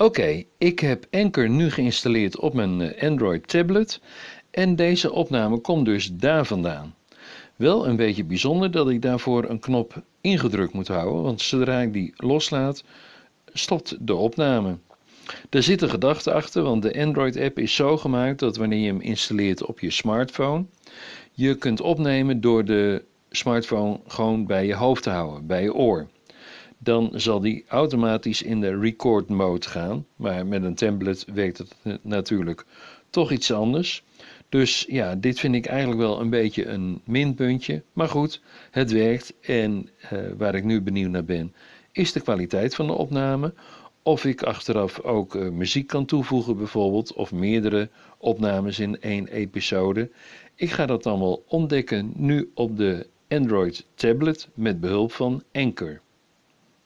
Oké, ik heb Anchor nu geïnstalleerd op mijn eh, Android tablet en deze opname komt dus daar vandaan. Wel een beetje bijzonder dat ik daarvoor een knop ingedrukt moet houden, want zodra ik die loslaat, stopt de opname. Daar zit een gedachte achter, want de Android-app is zo gemaakt dat wanneer je hem installeert op je smartphone, je kunt opnemen door de smartphone gewoon bij je hoofd te houden, bij je oor dan zal die automatisch in de record mode gaan. Maar met een tablet werkt het natuurlijk toch iets anders. Dus ja, dit vind ik eigenlijk wel een beetje een minpuntje. Maar goed, het werkt. En uh, waar ik nu benieuwd naar ben, is de kwaliteit van de opname. Of ik achteraf ook uh, muziek kan toevoegen, bijvoorbeeld. Of meerdere opnames in één episode. Ik ga dat allemaal ontdekken nu op de Android tablet met behulp van Anchor.